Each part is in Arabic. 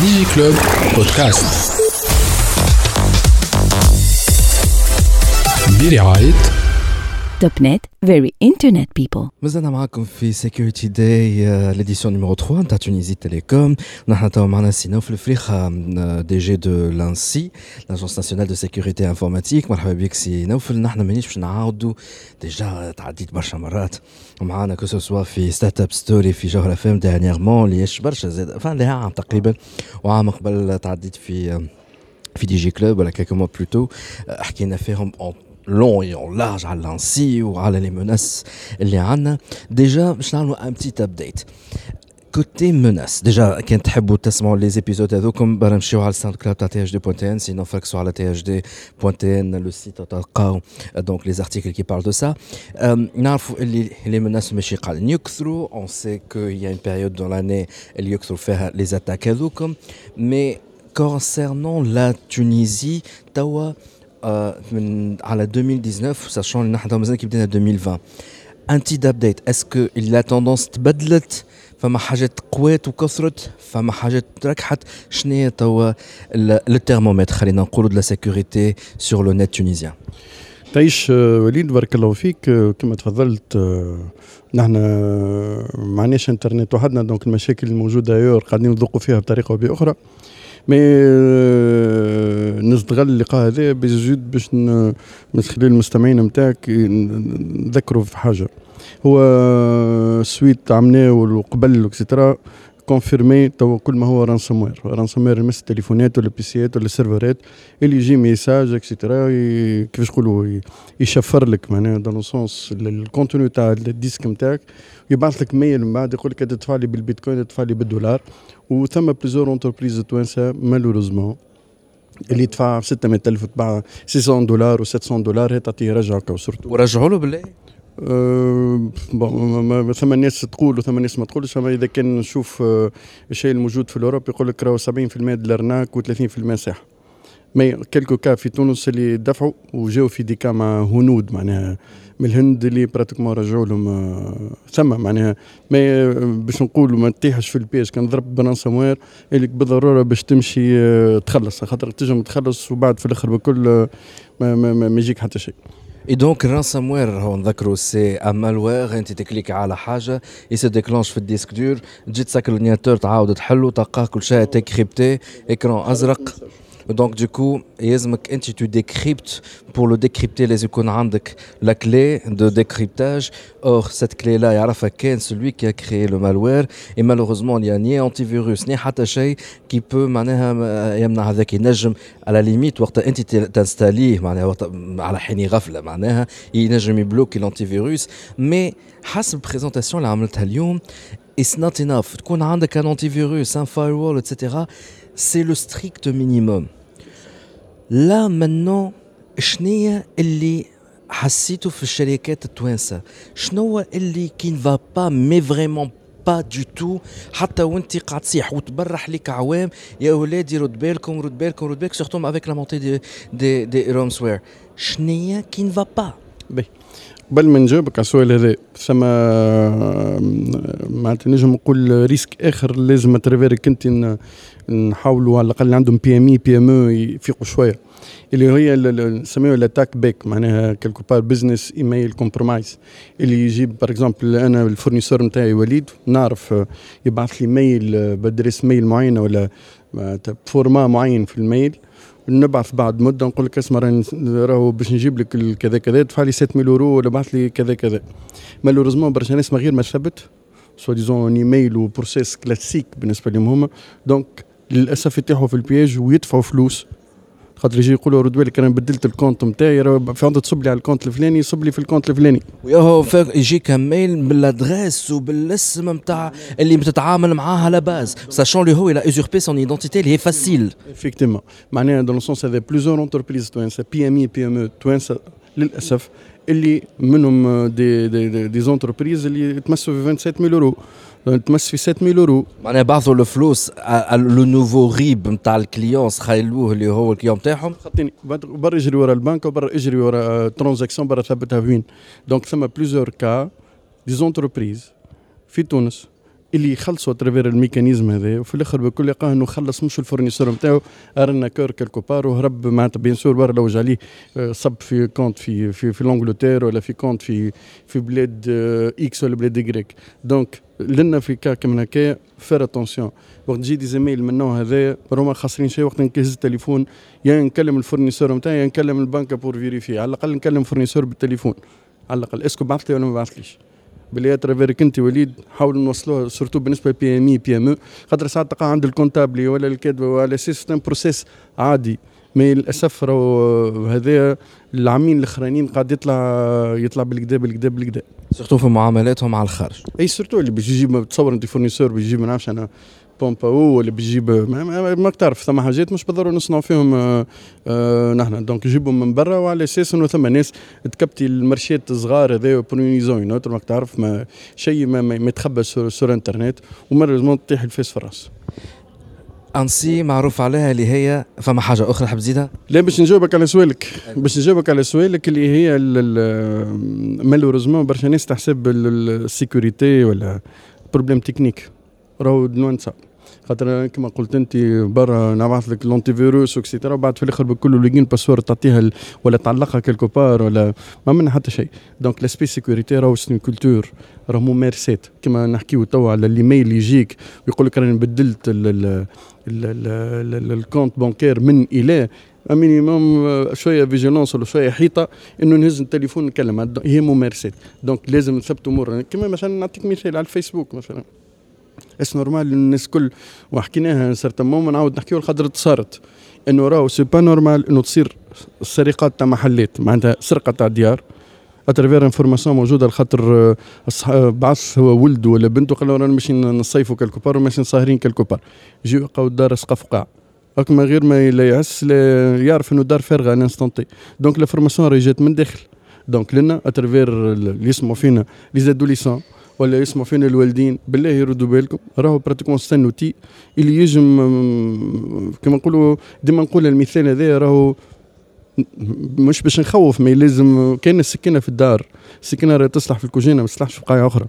ديجي كلوب بودكاست برعاية Topnet very internet people. مازلنا معاكم في Security Day l'édition numéro 3 نتاع Tunisie Telecom نحن توا معنا سي نوفل فريخة DG de l'ANSI l'Agence Nationale de Sécurité Informatique مرحبا بك سي نوفل نحن مانيش باش نعاودوا déjà تعديت برشا مرات ومعانا que ce soit في Startup Story في جوهرة FM dernièrement ليش برشا زاد فان لها عام تقريبا وعام قبل تعديت في في Digi Club ولا quelques mois plutôt حكينا فيهم long et en large على l'ANSI وعلى les menaces اللي عندنا déjà باش نعملوا une petite update côté menaces déjà كان تحبوا تسمعوا les épisodes هذوكم برا نمشيو على ال SoundCloud تاع THD point tn سينو فركسوا على THD point tn le site تلقاو donc les articles qui parlent de ça نعرفوا اللي les menaces ماشي قاعدين يكثروا est-ce qu'il y a une période dans l'année اللي يكثروا فيها les attaques هذوكم mais concernant la Tunisie توا من على 2019 sachant ان إحنا مازال كي بدينا 2020 un petit update est-ce que la tendance تبدلت فما حاجات قوات وكثرت فما حاجات ركحت شنو هي توا le thermomètre خلينا نقولوا la sécurité sur le net tunisien تعيش وليد بارك الله فيك كما تفضلت نحن معناش انترنت وحدنا donc المشاكل الموجوده يور قاعدين نذوقوا فيها بطريقه أو باخرى mais نستغل اللقاء هذا بجد باش من خلال المستمعين نتاعك نذكروا في حاجة. هو سويت عملناه وقبل et cetera كونفيرمي tout كل ما هو ransomware ransomware يمس التليفونات ولا ال PC يات ولا ال serveur ات اللي يجي message et cetera كيفاش نقولوا يشفر لك معناها dans ce sens ال contenu تاع ال disque نتاعك يبعث لك mail من بعد يقول لك تدفع لي بالبيتكوين تدفع لي بالدولار وثم plusieurs entreprises توانسه malheureusement اللي يدفع 600000 وتباع 600 دولار و700 دولار هي تعطيه رجعه surtout ورجعوا له بالله؟ أه ثم ناس تقول وثم ناس ما تقولش. أما إذا كان نشوف أه الشيء الموجود في ال Europe يقول لك راهو 70% الأرناك و30% صحة. مي كيلكو كا في تونس اللي دفعوا وجاوا في ديكا مع هنود معناها من الهند اللي براتيكمون رجعوا لهم أه ثم معناها ما باش نقولوا ما تطيحش في البيج كان ضرب برانسوم وير اللي بالضرورة باش تمشي أه تخلص. خاطر تنجم تخلص وبعد في الآخر بكل ما, ما, ما, ما يجيك حتى شيء. Et donc, ransomware, on c'est un malware, انت تكليك على حاجة, il se déclenche في الديسك دور, تجي تسكر النياتور تعاود تحلو, تلقاه كل شيء تكريبتي, écran أزرق, Donc du coup, tu décryptes pour le décrypter les icônes la clé de décryptage. Or cette clé-là, il celui qui a créé le malware et malheureusement il n'y a ni antivirus ni حتى qui peut يمنع هذاك ينجم à la limite وقت انت تنستاليه معناها وقت على حين غفله معناها ينجم يبلوكي l'antivirus mais حسب présentation اللي عملتها اليوم it's not enough تكون عندك un antivirus un firewall etc c'est le strict minimum لا maintenant شنية اللي حسيته في الشركات التوانسة؟ شنو اللي كي نفا با مي فريمون با دو تو حتى وانت قاعد تصيح وتبرح لك عوام يا ولادي رد بالكم رد بالكم رد بالكم سورتو افيك لا مونتي دي des des ransomware شنية qui ne va pas قبل ما نجاوبك على السؤال هذا ثم معناتها نجم نقول risque آخر لازم très fréquent نحاولوا على الأقل عندهم بي ام اي بي ام أو يفيقوا شوية. اللي هي نسميوها ال attaque BEC معناها quelque part business email compromise اللي يجيب par exemple أنا ال fournisseur نتاعي وليد نعرف يبعث لي mail ب adresse mail معينه ولا format معين في ال mail نبعث بعد مدة نقول لك اسمع راهو باش نجيب لك كذا كذا دفع لي 7000 يورو ولا بعث لي كذا كذا. malheureusement برشا ناس من غير ما ثبت soi-disant email و process classique بالنسبة لهم هما. donc للاسف يتيحوا في ال piège ويدفعوا فلوس خاطر يجي يقولوا ردوا لك أنا بدلت ال compte نتاعي في عنده تصب لي على ال compte الفلاني يصب لي في ال compte الفلاني وياهو يجيك mail بال adresse وبالاسم نتاع اللي بتتعامل معاه على base sachant اللي هو il a usurpé son identité اللي هي facile effectivement معناها dans ce sens هذا plusieurs entreprises توانسه بي ام اي بي ام أو توانسه للاسف اللي منهم des des des, des entreprises اللي تمسوا في 27000 يورو تمس في 7000 يورو معناها بعثوا الفلوس le nouveau RIB نتاع ال client خيلوه اللي هو ال client نتاعهم خاطيني برا يجري ورا البنك وبرا يجري ورا transaction برا ثبتها وين donc ثم plusieurs cas des entreprises في تونس اللي يخلصوا à travers ال mécanisme هذا وفي الآخر بكل يلقاه إنه خلص مش ال fournisseur نتاعو arnaqueur quelque part وهرب معناتها bien sûr برا لوج عليه آه، صب في compte في في في l'Angleterre ولا في compte في في بلاد X ولا بلاد Y donc لنا في cas كما هكايا faire attention وقت تجي des emails من النوع هذا راهما خاسرين شيء وقت نكهز التليفون يا نكلم ال fournisseur نتاعي يا نكلم البنكه pour vérifier على الأقل نكلم ال fournisseur بالتليفون. على الأقل est-ce que بعث لي ولا ما بعثليش؟ باللي très fréquent وليد حاولوا نوصلوها surtout بالنسبة لل PMI PME خاطر ساعات تلقى عند ال comptable ولا الكاتب ولا système process عادي. mais للأسف راهو هذا العامين الأخرانيين قاعد يطلع يطلع بالكدا بالكدا بالكدا. surtout في معاملاتهم مع الخارج. أي surtout اللي باش يجيب تصور أنت fournisseur باش يجيب ما نعرفش أنا بومبا ولا بيجيب ما, ما, ما تعرف ثم حاجات مش بالضروره نصنعوا فيهم آه آه نحن. دونك يجيبهم من برا وعلى أساس إنه ثم ناس تكبتي المارشيات الصغار هذا برونيزون نوتر ما تعرف ما شيء ما, ما, يتخبى سور, سور إنترنت ومالوزمون تطيح الفيس في الرأس. أنسي معروف عليها اللي هي فما حاجة أخرى حاب تزيدها؟ لا باش نجاوبك على سؤالك. باش نجاوبك على سؤالك اللي هي مالوريزمون برشا ناس تحسب السيكوريتي ولا بروبليم تكنيك راهو نونسا خاطر كما قلت انت برا نبعث لك l'antivirus et cetera بعد في الآخر بكل login password تعطيها ولا تعلقها quelque part ولا ما منها حتى شيء. donc l'aspect sécurité راهو c'est culture راهو ممارسات كما نحكيو توا على الايميل يجيك ويقول لك راني بدلت ال compte bancaire من إلى minimum شوية vigilance ولا شوية حيطة إنه نهز التليفون نتكلم هي ممارسات donc لازم نثبت امور كما مثلا نعطيك مثال على الفيسبوك مثلا. est-ce normal الناس الكل وحكيناها certains moments نعاود نحكيو خاطر صارت إنه راهو c'est pas normal إنه تصير السرقات تاع محلات معناتها سرقة تاع ديار. à travers information موجودة لخاطر بعث هو ولده ولا بنته قال رانا ماشيين نصيفوا quelque part وماشيين ساهرين quelque part. يجيو يلقاو الدار سقف قاع ما غير ما لا يعس يعرف إنه دار فارغة instantané donc l'information راهي جات من داخل. donc لنا à travers اللي يسمعوا فينا les adolescents ولا يسمعوا فينا الوالدين. بالله يردوا بالكم. راهو pratiquement c'est un outil اللي يجم كما نقولوا ديما نقول المثال هذا راهو مش باش نخوف ما لازم كاين السكينه في الدار. السكينه راهي تصلح في الكوجينة ما تصلحش في قاعه أخرى.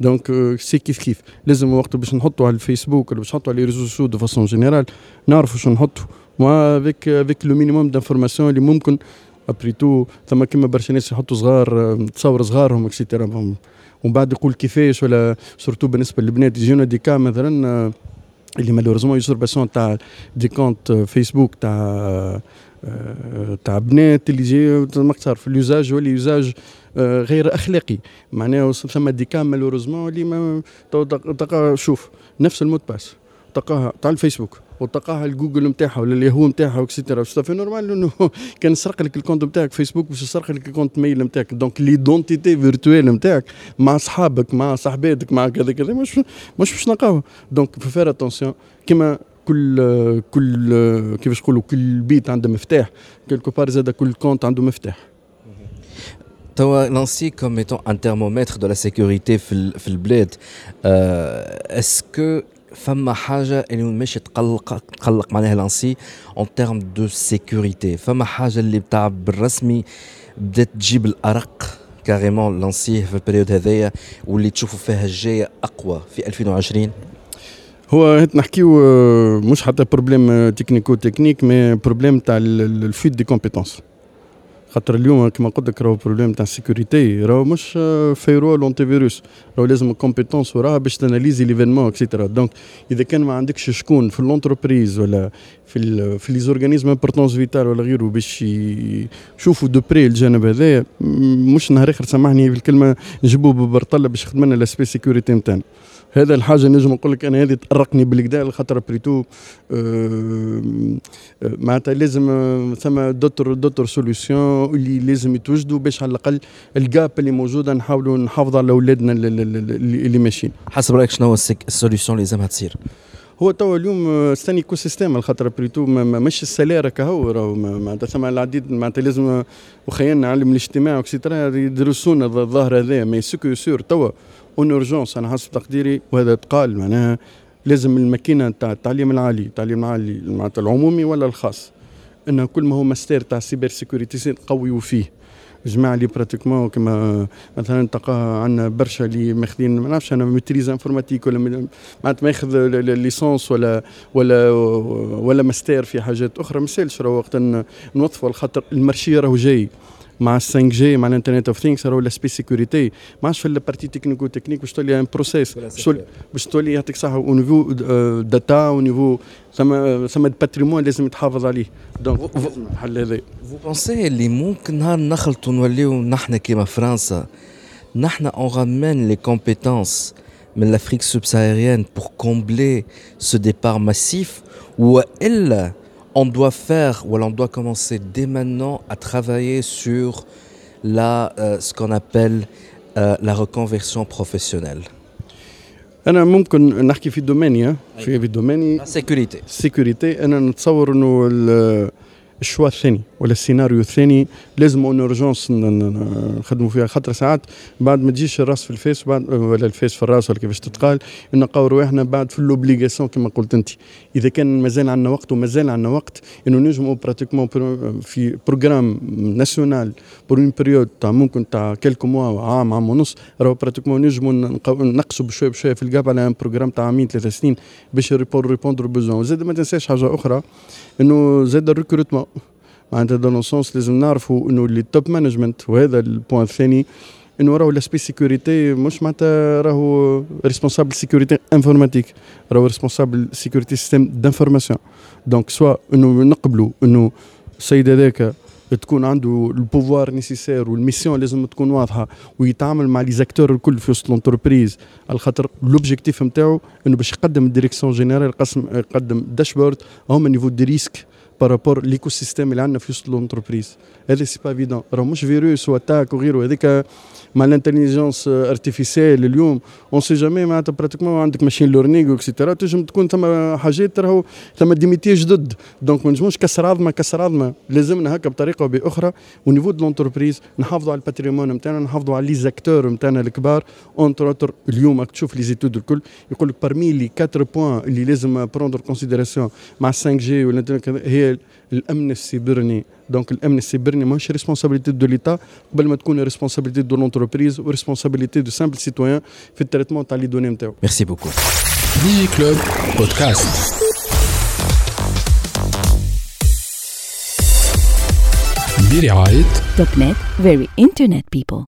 donc c'est كيف كيف. لازم وقت باش نحطوا على الفيسبوك ولا باش نحطوا على réseaux sociaux de façon générale نعرفوا شو نحطوا و avec avec le minimum d'informations اللي ممكن après tout ثم كما برشا ناس يحطوا صغار تصور صغارهم et cetera ومن بعد يقول كيفاش ولا surtout بالنسبة للبنات يجينا des cas مثلا اللي malheureusement usurpation تاع des comptes فيسبوك تاع تاع بنات اللي جي ما تعرف ال usage و les usages غير أخلاقي. معناه ثم des cas malheureusement اللي ما شوف نفس ال mot de passe تلقاها تاع الفيسبوك. وتلقاها الجوجل نتاعها ولا الياهو نتاعها و et cetera c'est normal إنه كان سرق لك ال compte نتاعك فيسبوك باش يسرق لك ال compte mail نتاعك donc l'identité virtuelle نتاعك مع صحابك مع صاحباتك مع كذا كذا مش مش باش نلقاوها donc faire attention كيما كل كل كيفاش نقولوا كل بيت عنده مفتاح. quelque part زاد كل compte عنده مفتاح. توا l'ANSI comme étant un thermomètre de la sécurité في في البلاد. est-ce que فما حاجة اللي ماشي تقلق تقلق معناها l'ANSI en termes de sécurité فما حاجة اللي بتاع بالرسمي بدات تجيب الأرق carrément l'ANSI في ال période هذايا واللي تشوفوا فيها الجاية أقوى في 2020 هو نحكيو مش حتى problème technico technique mais problème تاع la fuite des compétences خاطر اليوم كما قلت لك راهو problème تاع ال sécurité راهو مش virus ال antivirus راهو لازم compétences وراها باش ت analyser les événements et cetera donc إذا كان ما عندكش شكون في ال entreprise ولا في ال في les organismes importance vitale ولا غيره باش يشوفوا de près الجانب هذايا مش نهار آخر سامحني بالكلمة نجيبوه ببرطلة باش يخدم لنا l'aspect sécurité نتاعنا. هذا الحاجة نجم نقول لك أنا هذه تأرقني بالكدا خاطر après tout آه معناتها لازم ثم d'autres d'autres solutions اللي لازم يتوجدوا باش على الأقل ال gap اللي موجودة نحاولوا نحافظوا على أولادنا اللي, ماشيين حسب رأيك شنو ال solutions اللي لازمها تصير؟ هو توا اليوم c'est un écosystème الخاطر après tout مش ال salaire كهو راهو معناتها ثم العديد معناتها لازم وخيالنا علم الاجتماع و et cetera يدرسونا الظاهر هذا mais ce qui est sûr توا en urgence أنا حسب تقديري وهذا تقال معناها لازم الماكينة تاع التعليم العالي التعليم العالي معناتها العمومي ولا الخاص انه كل ما هو ماستير تاع cybersécurité قويوا فيه جماعة اللي pratiquement كما مثلا تلقى عندنا برشا اللي ماخذين ما نعرفش أنا maîtrise informatique ولا معناتها ماخذ licence ولا ولا ولا ماستير في حاجات أخرى. ما يسالش وقت نوظفوا على خاطر ال marché راهو جاي. مع 5 G مع ال Internet of Things راهو l'aspect sécurité ما عادش في ال partie technico technique باش تولي un process باش تولي يعطيك صح au niveau data au niveau ثم ثم patrimoine لازم يتحافظ عليه donc الحل هذا faut penser اللي ممكن نهار نخلطوا نوليو نحن كيما فرنسا نحن on ramène les compétences من l'Afrique subsaharienne pour combler ce départ massif ou والا on doit faire, ou on doit commencer dès maintenant à travailler sur la, euh, ce qu'on appelle euh, la reconversion professionnelle انا ممكن نحكي في دوميني في في دوميني سيكوريتي سيكوريتي انا نتصور انه الشوا الثاني ولا السيناريو الثاني لازم en urgence نخدموا فيها خاطر ساعات بعد ما تجيش الراس في الفيس بعد ولا الفيس في الراس ولا كيفاش تتقال نلقاو رواحنا بعد في l'obligation كما قلت أنت. إذا كان مازال عندنا وقت ومازال عندنا وقت إنه نجموا pratiquement في programme national pour une période تاع ممكن تاع quelques mois عام عام ونص راهو pratiquement نجموا نقصوا بشويه بشوية في ال gap على un programme تاع عامين ثلاث سنين باش répondre besoins وزاد ما تنساش حاجة أخرى إنه زاد ال recrutement. معناتها dans ce sens لازم نعرفوا انه اللي top management وهذا ال point الثاني انه راهو l'aspect sécurité مش معناتها راهو responsable sécurité informatique راهو responsable sécurité système d'information donc soit انه نقبلوا انه السيد هذاك تكون عنده ال pouvoir nécessaire وال mission لازم تكون واضحة ويتعامل مع les acteurs الكل في وسط l'entreprise على خاطر l'objectif نتاعو انه باش يقدم ال direction générale يقدم dashboard au niveau des risques par rapport l'écosystème اللي عندنا في وسط l'entreprise هذا c'est pas évident راه مش virus و attaque وغيره هذيك مع l'intelligence artificielle اليوم on sait jamais معناتها pratiquement عندك machine learning et cetera تنجم تكون ثم حاجات راهو ثم des métiers جدد donc ما نجموش كسر عظمه كسر عظمه لازمنا هكا بطريقه أو باخرى au niveau de l'entreprise نحافظوا على ال patrimoine نتاعنا نحافظوا على les acteurs نتاعنا الكبار entre autres اليوم راك تشوف les études الكل يقول لك parmi les 4 points اللي لازم prendre considération مع 5G هي الأمن السيبرني. donc الأمن السيبرني ماهوش responsabilité de l'État قبل ما تكون responsabilité de l'entreprise و responsabilité de simple citoyen في ال traitement تاع les données نتاعو merci beaucoup des club podcast برعاية توب نت very internet people.